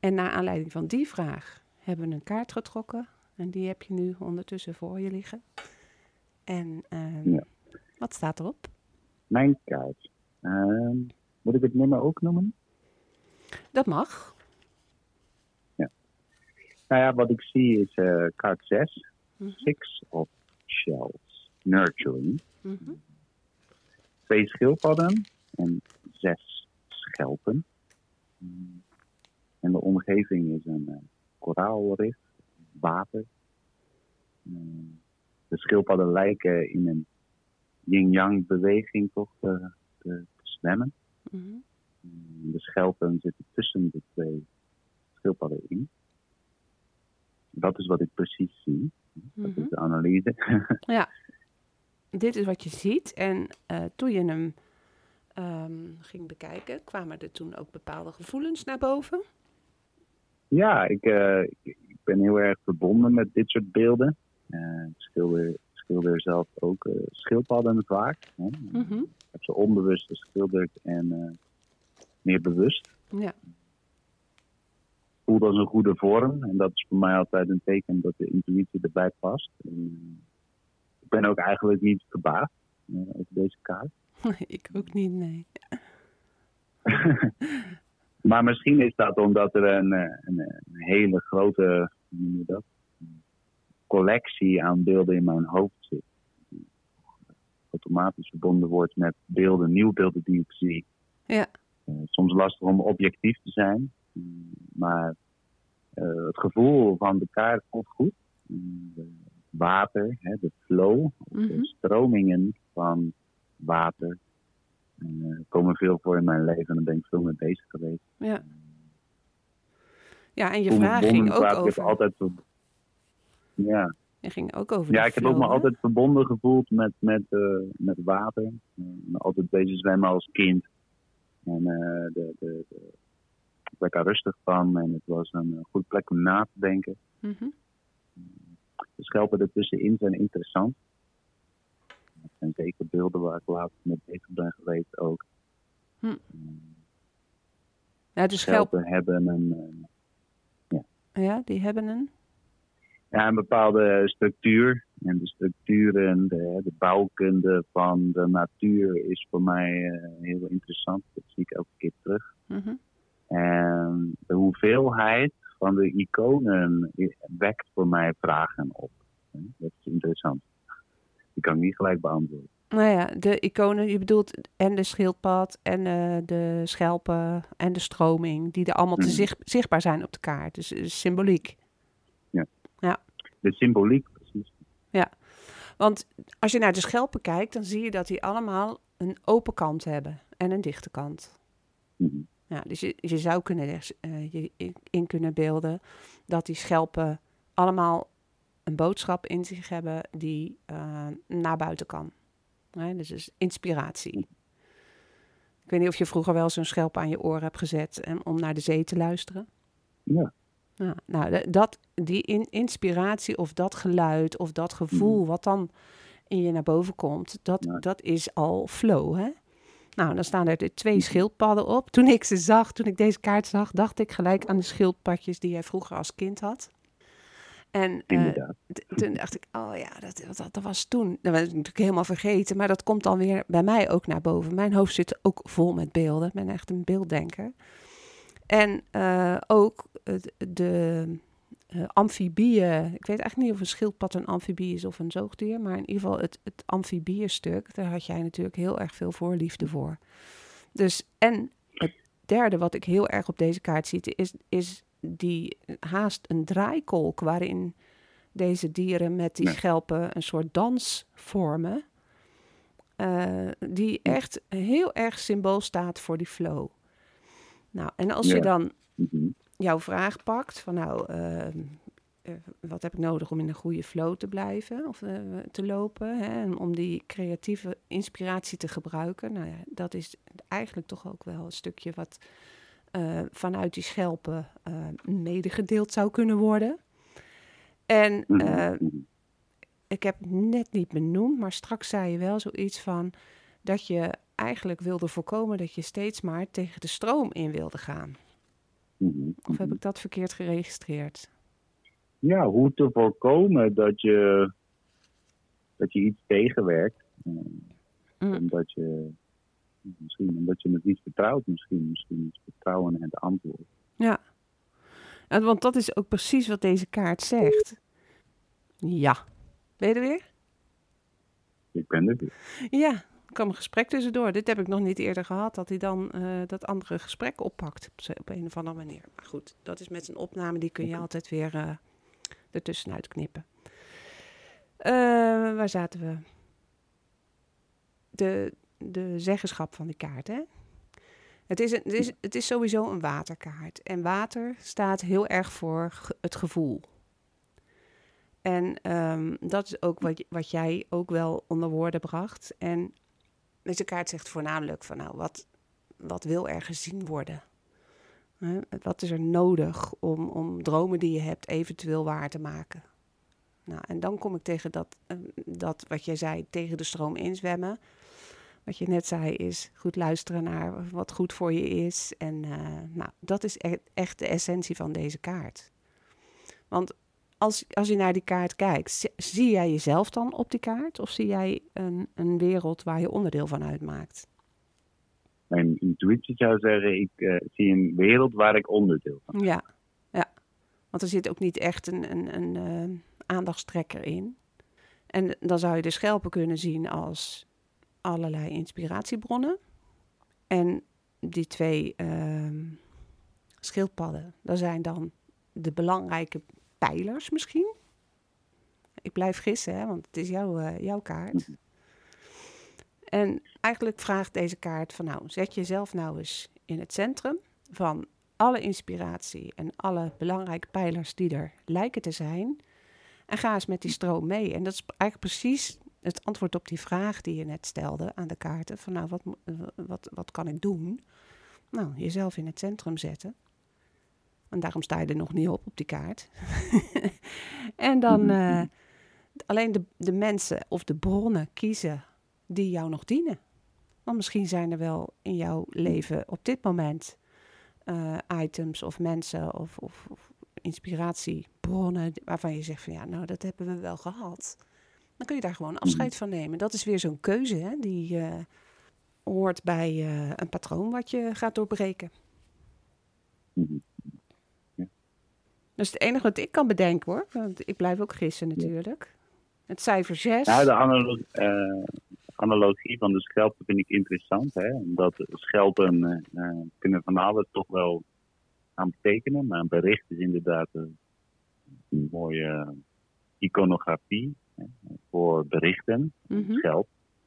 En naar aanleiding van die vraag hebben we een kaart getrokken en die heb je nu ondertussen voor je liggen. En uh, ja. wat staat erop? Mijn kaart. Uh, moet ik het nummer ook noemen? Dat mag. Ja. Nou ja, wat ik zie is uh, kaart 6. Mm -hmm. Six of Shells. Nurturing. Mm -hmm. Twee schildpadden en zes schelpen. En de omgeving is een uh, koraalrif water. de schildpadden lijken in een yin-yang beweging toch te, te, te zwemmen. Mm -hmm. De schelpen zitten tussen de twee schildpadden in. Dat is wat ik precies zie. Dat mm -hmm. is de analyse. ja, dit is wat je ziet. En uh, toen je hem um, ging bekijken, kwamen er toen ook bepaalde gevoelens naar boven? Ja, ik, uh, ik, ben heel erg verbonden met dit soort beelden. Uh, ik schilder, schilder zelf ook uh, schildpadden vaak. Hè. Mm -hmm. Ik heb ze onbewust geschilderd en uh, meer bewust. Ja. Voelt als een goede vorm. En dat is voor mij altijd een teken dat de intuïtie erbij past. En, ik ben ook eigenlijk niet verbaasd over deze kaart. ik ook niet, nee. Maar misschien is dat omdat er een, een, een hele grote hoe noem je dat? collectie aan beelden in mijn hoofd zit. Die automatisch verbonden wordt met beelden, nieuwbeelden die ik zie. Ja. Uh, soms lastig om objectief te zijn. Maar uh, het gevoel van de kaart voelt goed. De water, hè, de flow, mm -hmm. de stromingen van water uh, komen veel voor in mijn leven en daar ben ik veel mee bezig geweest. Ja. Ja, en je vraag ging ook over... Ik heb altijd... Ja. Ging ook over Ja, ik heb ook me altijd verbonden gevoeld met, met, uh, met water. Uh, altijd bezig zwemmen als kind. En uh, de, de, de, ik werd daar rustig van en het was een goede plek om na te denken. Mm -hmm. De schelpen ertussenin zijn interessant. Zijn zeker beelden waar ik later mee bezig ben geweest ook. Hm. Ja, schelpen hebben een... ja. ja, die hebben een ja, een bepaalde structuur. En de structuren, de, de bouwkunde van de natuur is voor mij uh, heel interessant. Dat zie ik elke keer terug. Mm -hmm. En de hoeveelheid van de iconen wekt voor mij vragen op. Dat is interessant. Die kan ik niet gelijk beantwoorden. Nou ja, de iconen, je bedoelt en de schildpad en eh, de schelpen en de stroming, die er allemaal te Mhm. zicht- zichtbaar zijn op de kaart. Dus eh, symboliek. De symboliek, precies. Want als je naar de schelpen kijkt, dan zie je dat die allemaal een open kant hebben en een dichte kant. Mhm. Ja, dus je, je zou kunnen eh, je in kunnen beelden dat die schelpen allemaal een boodschap in zich hebben die eh, naar buiten kan. Hè, dus is inspiratie. Ik weet niet of je vroeger wel zo'n schelp aan je oor hebt gezet en, om naar de zee te luisteren. Ja. Ja, nou, dat, die in, inspiratie of dat geluid of dat gevoel wat dan in je naar boven komt, dat, Ja. dat is al flow, hè? Nou, dan staan er twee schildpadden op. Toen ik ze zag, toen ik deze kaart zag, dacht ik gelijk aan de schildpadjes die jij vroeger als kind had. En eh, toen dacht ik, oh ja, dat, dat, dat was toen. Dat was ik natuurlijk helemaal vergeten, maar dat komt dan weer bij mij ook naar boven. Mijn hoofd zit ook vol met beelden. Ik ben echt een beelddenker. En eh, ook het- de eh, amfibieën. Ik weet eigenlijk niet of een schildpad een amfibie is of een zoogdier. Maar in ieder geval het, het amfibienstuk, daar had jij natuurlijk heel erg veel voorliefde voor. Dus, en het derde wat ik heel erg op deze kaart zie, is, is die haast een draaikolk waarin deze dieren met die Ja. schelpen een soort dans vormen. eh, die echt heel erg symbool staat voor die flow. Nou, en als je dan Mhm. jouw vraag pakt van nou, ehm, eh, wat heb ik nodig om in een goede flow te blijven of eh, te lopen hè, en om die creatieve inspiratie te gebruiken. Nou ja, dat is eigenlijk toch ook wel een stukje wat eh, vanuit die schelpen eh medegedeeld zou kunnen worden. En Mhm. eh, Mhm. ik heb het net niet benoemd, maar straks zei je wel zoiets van dat je eigenlijk wilde voorkomen dat je steeds maar tegen de stroom in wilde gaan. Mhm. Of heb ik dat verkeerd geregistreerd? Ja, hoe te voorkomen dat je, dat je iets tegenwerkt. Mm. Omdat je misschien omdat je het niet vertrouwt, misschien, misschien is vertrouwen het antwoord. Ja. En want dat is ook precies wat deze kaart zegt. Ja. Ben je er weer? Ik ben er weer. Ja. Er kwam een gesprek tussendoor. Dit heb ik nog niet eerder gehad, dat hij dan eh, dat andere gesprek oppakt op, een of andere manier. Maar goed, dat is met een opname, die kun je altijd weer eh ertussenuit knippen. Eh, waar zaten we? De, de zeggenschap van die kaart, hè? Het is, een, het, is, het is sowieso een waterkaart. En water staat heel erg voor het gevoel. En ehm, dat is ook wat, wat jij ook wel onder woorden bracht. En deze kaart zegt voornamelijk van nou, wat, wat wil er gezien worden? Wat is er nodig om, om dromen die je hebt eventueel waar te maken? Nou, en dan kom ik tegen dat, eh, dat wat jij zei, tegen de stroom inzwemmen. Wat je net zei is goed luisteren naar wat goed voor je is. En eh, nou, dat is e- echt de essentie van deze kaart. Want als, als je naar die kaart kijkt, zi- zie jij jezelf dan op die kaart? Of zie jij een, een wereld waar je onderdeel van uitmaakt? Mijn intuïtie zou zeggen, ik eh, zie een wereld waar ik onderdeel van ben. Ja, ja. Want er zit ook niet echt een, een, een eh, aandachtstrekker in. En dan zou je de schelpen kunnen zien als allerlei inspiratiebronnen. En die twee ehm, schildpadden, dat zijn dan de belangrijke pijlers misschien. Ik blijf gissen, hè, want het is jouw, eh, jouw kaart. En eigenlijk vraagt deze kaart van nou, zet jezelf nou eens in het centrum van alle inspiratie en alle belangrijke pijlers die er lijken te zijn. En ga eens met die stroom mee. En dat is eigenlijk precies het antwoord op die vraag die je net stelde aan de kaarten. Van nou, wat, eh, wat, wat kan ik doen? Nou, jezelf in het centrum zetten. En daarom sta je er nog niet op op die kaart. en dan eh, alleen de, de mensen of de bronnen kiezen die jou nog dienen. Want misschien zijn er wel in jouw leven op dit moment eh, items of mensen of, of, of inspiratiebronnen waarvan je zegt van ja, nou dat hebben we wel gehad. Dan kun je daar gewoon afscheid van nemen. Dat is weer zo'n keuze hè, die eh, hoort bij eh, een patroon wat je gaat doorbreken. Mhm. Dat is het enige wat ik kan bedenken hoor. Want ik blijf ook gissen natuurlijk. Het cijfer 6. Nou, de analogie, eh, analogie van de schelpen vind ik interessant. Hè? Omdat schelpen kunnen van alles toch wel aan betekenen. Maar een bericht is inderdaad een, mooie iconografie voor berichten.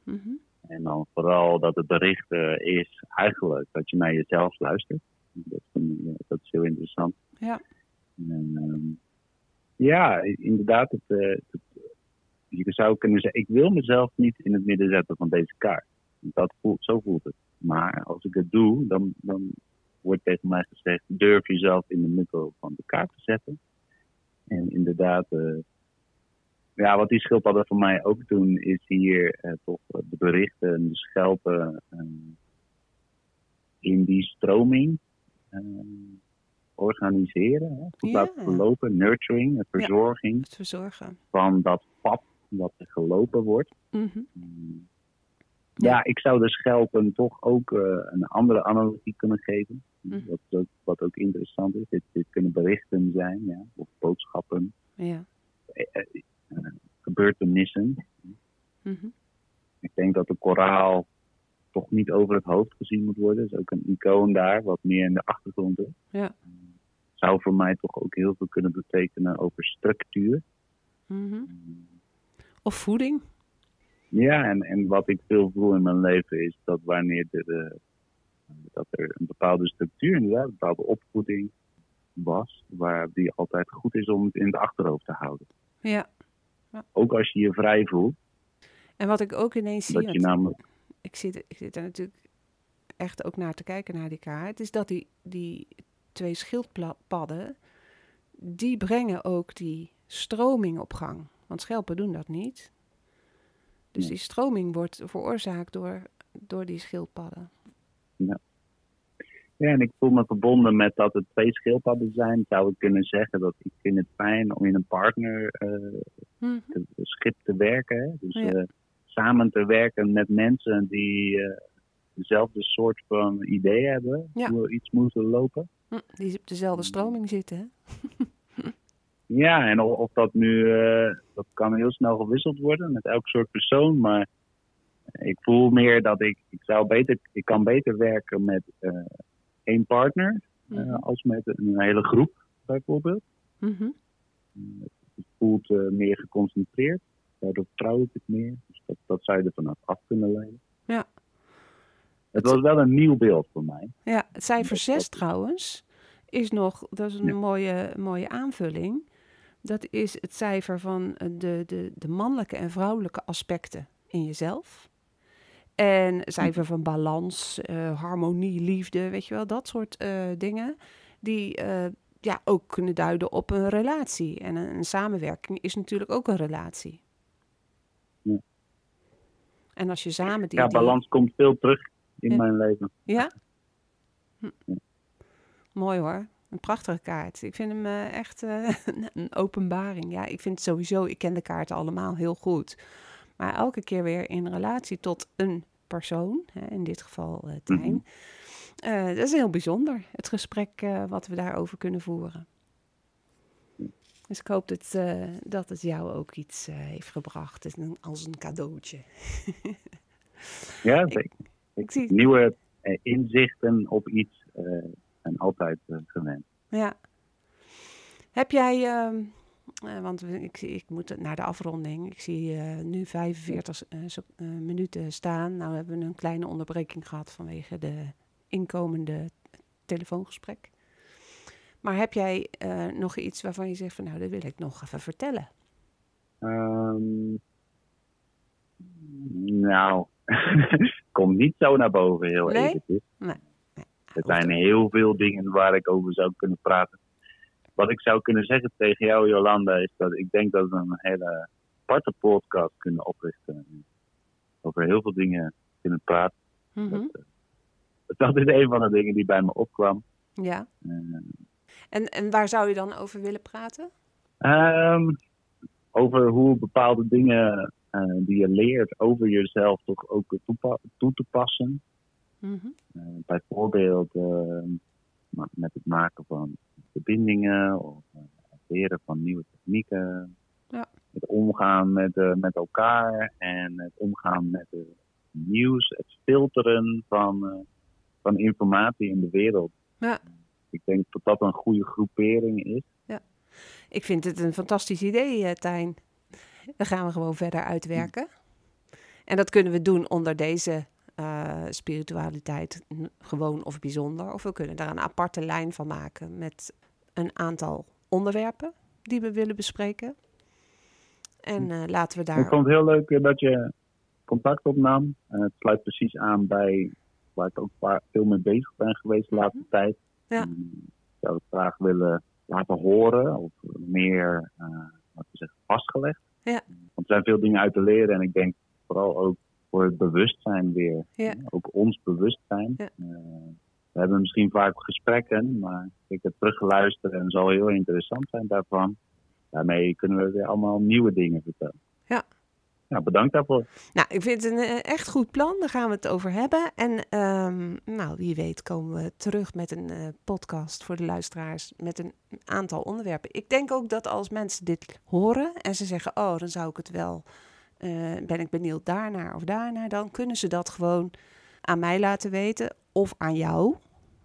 Mhm. En dan vooral dat het bericht eh, is eigenlijk dat je naar jezelf luistert. Dat, vind ik, eh, dat is heel interessant. Ja. En, ehm, ja, inderdaad. Het, eh, het- je zou kunnen zeggen, ik wil mezelf niet in het midden zetten van deze kaart. Dat voelt, zo voelt het. Maar als ik het doe, dan, dan wordt tegen mij gezegd, durf jezelf in de middel van de kaart te zetten. En inderdaad, ja, wat die schildpadden voor mij ook doen, is hier eh, toch de berichten en de schelpen eh, in die stroming eh, organiseren. Hè? Goed Ja. laten verlopen, nurturing, de verzorging Het verzorgen. van dat pad wat er gelopen wordt. Mhm. Mm. Ja. Ja, ik zou de schelpen toch ook eh, een andere analogie kunnen geven. Mhm. Wat, ook, wat ook interessant is. Dit, dit kunnen berichten zijn, ja, of boodschappen, Ja. Gebeurtenissen. Mhm. Ik denk dat de koraal toch niet over het hoofd gezien moet worden. Er is ook een icoon daar, wat meer in de achtergrond is. Ja. Zou voor mij toch ook heel veel kunnen betekenen over structuur. Mhm. Of voeding. Ja, en, en wat ik veel voel in mijn leven is dat wanneer er, eh, dat er een bepaalde structuur, inderdaad, een bepaalde opvoeding was, waar die altijd goed is om het in het achterhoofd te houden. Ja. Ook als je je vrij voelt, En wat ik ook ineens zie, dat je namelijk ik, zit, ik zit er natuurlijk echt ook naar te kijken, naar die kaart, is dat die, die twee schildpadden, die brengen ook die stroming op gang. Want schelpen doen dat niet. Dus die stroming wordt veroorzaakt door, door die schildpadden. Ja, en ik voel me verbonden met dat het twee schildpadden zijn. Zou ik kunnen zeggen dat ik vind het fijn om in een partner eh, Mhm. te- schip te werken. Hè? Dus Ja. eh, samen te werken met mensen die eh, dezelfde soort van idee hebben. Ja. Hoe iets moeten lopen. Hm, Die op dezelfde stroming zitten, hè? Ja, en of, of dat nu, dat kan heel snel gewisseld worden met elk soort persoon. Maar ik voel meer dat ik, ik zou beter, ik kan beter werken met één partner. eh, Mhm. als met een hele groep bijvoorbeeld. Mhm. Het voelt eh, meer geconcentreerd. Daardoor vertrouw ik het meer. Dus dat, dat zou je er vanaf af kunnen leiden. Ja. Het was wel een nieuw beeld voor mij. Ja, het cijfer Dat- 6 dat- trouwens is nog, dat is een Ja. mooie, mooie aanvulling. Dat is het cijfer van eh, de, de, de mannelijke en vrouwelijke aspecten in jezelf. En cijfer van balans, eh, harmonie, liefde, weet je wel, dat soort eh, dingen. Die eh, ja, ook kunnen duiden op een relatie. En een, een samenwerking is natuurlijk ook een relatie. Ja. En als je samen die... ja, die- balans komt veel terug in Ja. mijn leven. ja? Hm. Mooi hoor. Een prachtige kaart. Ik vind hem echt een openbaring. Ja, ik vind sowieso, ik ken de kaarten allemaal heel goed. Maar elke keer weer in relatie tot een persoon, hè, in dit geval eh Tijn. Mhm. Eh, dat is heel bijzonder, het gesprek eh, wat we daarover kunnen voeren. Dus ik hoop dat, dat het jou ook iets heeft gebracht. Is een- als een cadeautje. Ja, zeker. Ik zie, Nieuwe inzichten op iets zijn altijd gewend. Ja. Heb jij, eh, want ik, ik moet naar de afronding. Ik zie eh, nu 45 eh, minuten staan. Nou hebben we een kleine onderbreking gehad vanwege de inkomende telefoongesprek. Maar heb jij nog iets waarvan je zegt van nou, dat wil ik nog even vertellen? Ehm, nou, komt niet zo naar boven, heel Nee? eventjes. Nee. Nee. Er zijn heel veel dingen waar ik over zou kunnen praten. Wat ik zou kunnen zeggen tegen jou, Jolanda, is dat ik denk dat we een hele aparte podcast kunnen oprichten. Over heel veel dingen kunnen praten. Mhm. Dat, eh, dat is een van de dingen die bij me opkwam. Ja. Eh, En, en waar zou je dan over willen praten? Ehm, over hoe bepaalde dingen eh, die je leert over jezelf toch ook toe te passen. Mhm. Bijvoorbeeld eh, ma- met het maken van verbindingen of eh, het leren van nieuwe technieken. Ja. Het omgaan met, eh, met elkaar en het omgaan met de nieuws, het filteren van, eh, van informatie in de wereld. Ja. Ik denk dat dat een goede groepering is. Ik vind het een fantastisch idee, Tijn. Dan gaan we gewoon verder uitwerken. En dat kunnen we doen onder deze eh, spiritualiteit, gewoon of bijzonder. Of we kunnen daar een aparte lijn van maken met een aantal onderwerpen die we willen bespreken. En eh, laten we Ik daar. vond het heel leuk eh, dat je contact opnam. En het sluit precies aan bij waar ik ook veel mee bezig ben geweest de laatste tijd. Ja. En Ik zou het graag willen laten horen of meer wat we zeggen, vastgelegd. Ja. Want er zijn veel dingen uit te leren en ik denk vooral ook voor het bewustzijn weer. Ja. Ook ons bewustzijn. Ja. Eh, we hebben misschien vaak gesprekken, maar ik heb teruggeluisterd en zal heel interessant zijn daarvan. Daarmee kunnen we weer allemaal nieuwe dingen vertellen. Ja. Ja, bedankt daarvoor. Nou, ik vind het een eh, echt goed plan. Daar gaan we het over hebben. En ehm, nou, wie weet komen we terug met een eh, podcast voor de luisteraars met een aantal onderwerpen. Ik denk ook dat als mensen dit horen en ze zeggen, oh, dan zou ik het wel, eh, ben ik benieuwd daarnaar of daarnaar, dan kunnen ze dat gewoon aan mij laten weten of aan jou.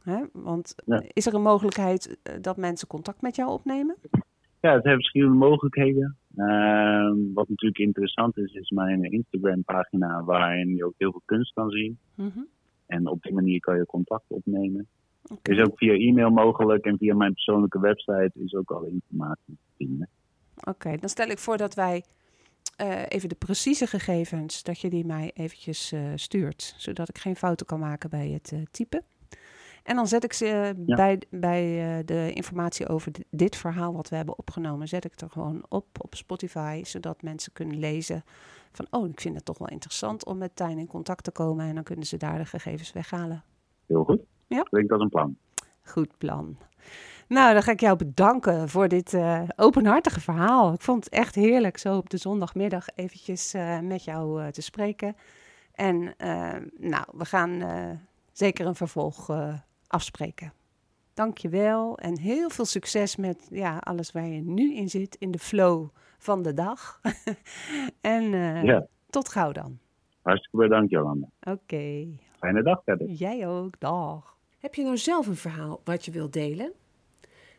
Hè? Want Ja. is er een mogelijkheid eh, dat mensen contact met jou opnemen? Ja, het heeft verschillende mogelijkheden. Ehm, wat natuurlijk interessant is, is mijn Instagram-pagina waarin je ook heel veel kunst kan zien. Mhm. En op die manier kan je contact opnemen. Is ook via e-mail mogelijk en via mijn persoonlijke website is ook alle informatie te vinden. Oké, dan stel ik voor dat wij eh, even de precieze gegevens, dat je die mij eventjes eh, stuurt, zodat ik geen fouten kan maken bij het eh, typen. En dan zet ik ze Ja. bij, bij de informatie over di- dit verhaal wat we hebben opgenomen, zet ik er gewoon op op Spotify, zodat mensen kunnen lezen van, oh, ik vind het toch wel interessant om met Tijn in contact te komen en dan kunnen ze daar de gegevens weghalen. Heel goed. Ja. Klinkt als een plan. Goed plan. Nou, dan ga ik jou bedanken voor dit eh, openhartige verhaal. Ik vond het echt heerlijk zo op de zondagmiddag eventjes eh, met jou eh, te spreken. En nou, we gaan eh, zeker een vervolg eh, afspreken. Dank je wel en heel veel succes met ja, alles waar je nu in zit, in de flow van de dag. en eh, Ja. tot gauw dan. Hartstikke bedankt, Jolanda. Oké, Fijne dag verder. jij ook, dag. Heb je nou zelf een verhaal wat je wilt delen?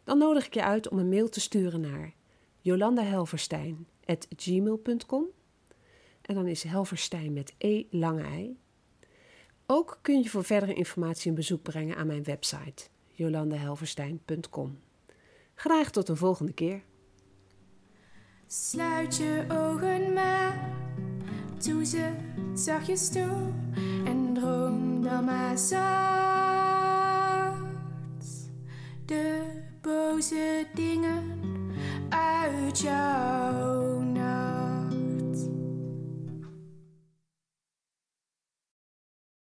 Dan nodig ik je uit om een mail te sturen naar jolandahelverstein.gmail.com en dan is Helverstein met E lange i. Ook kun je voor verdere informatie een bezoek brengen aan mijn website jolandahelverstein.com. Graag tot de volgende keer. Sluit je ogen maar, doe ze zachtjes toe en droom dan maar zacht. De boze dingen uit jou.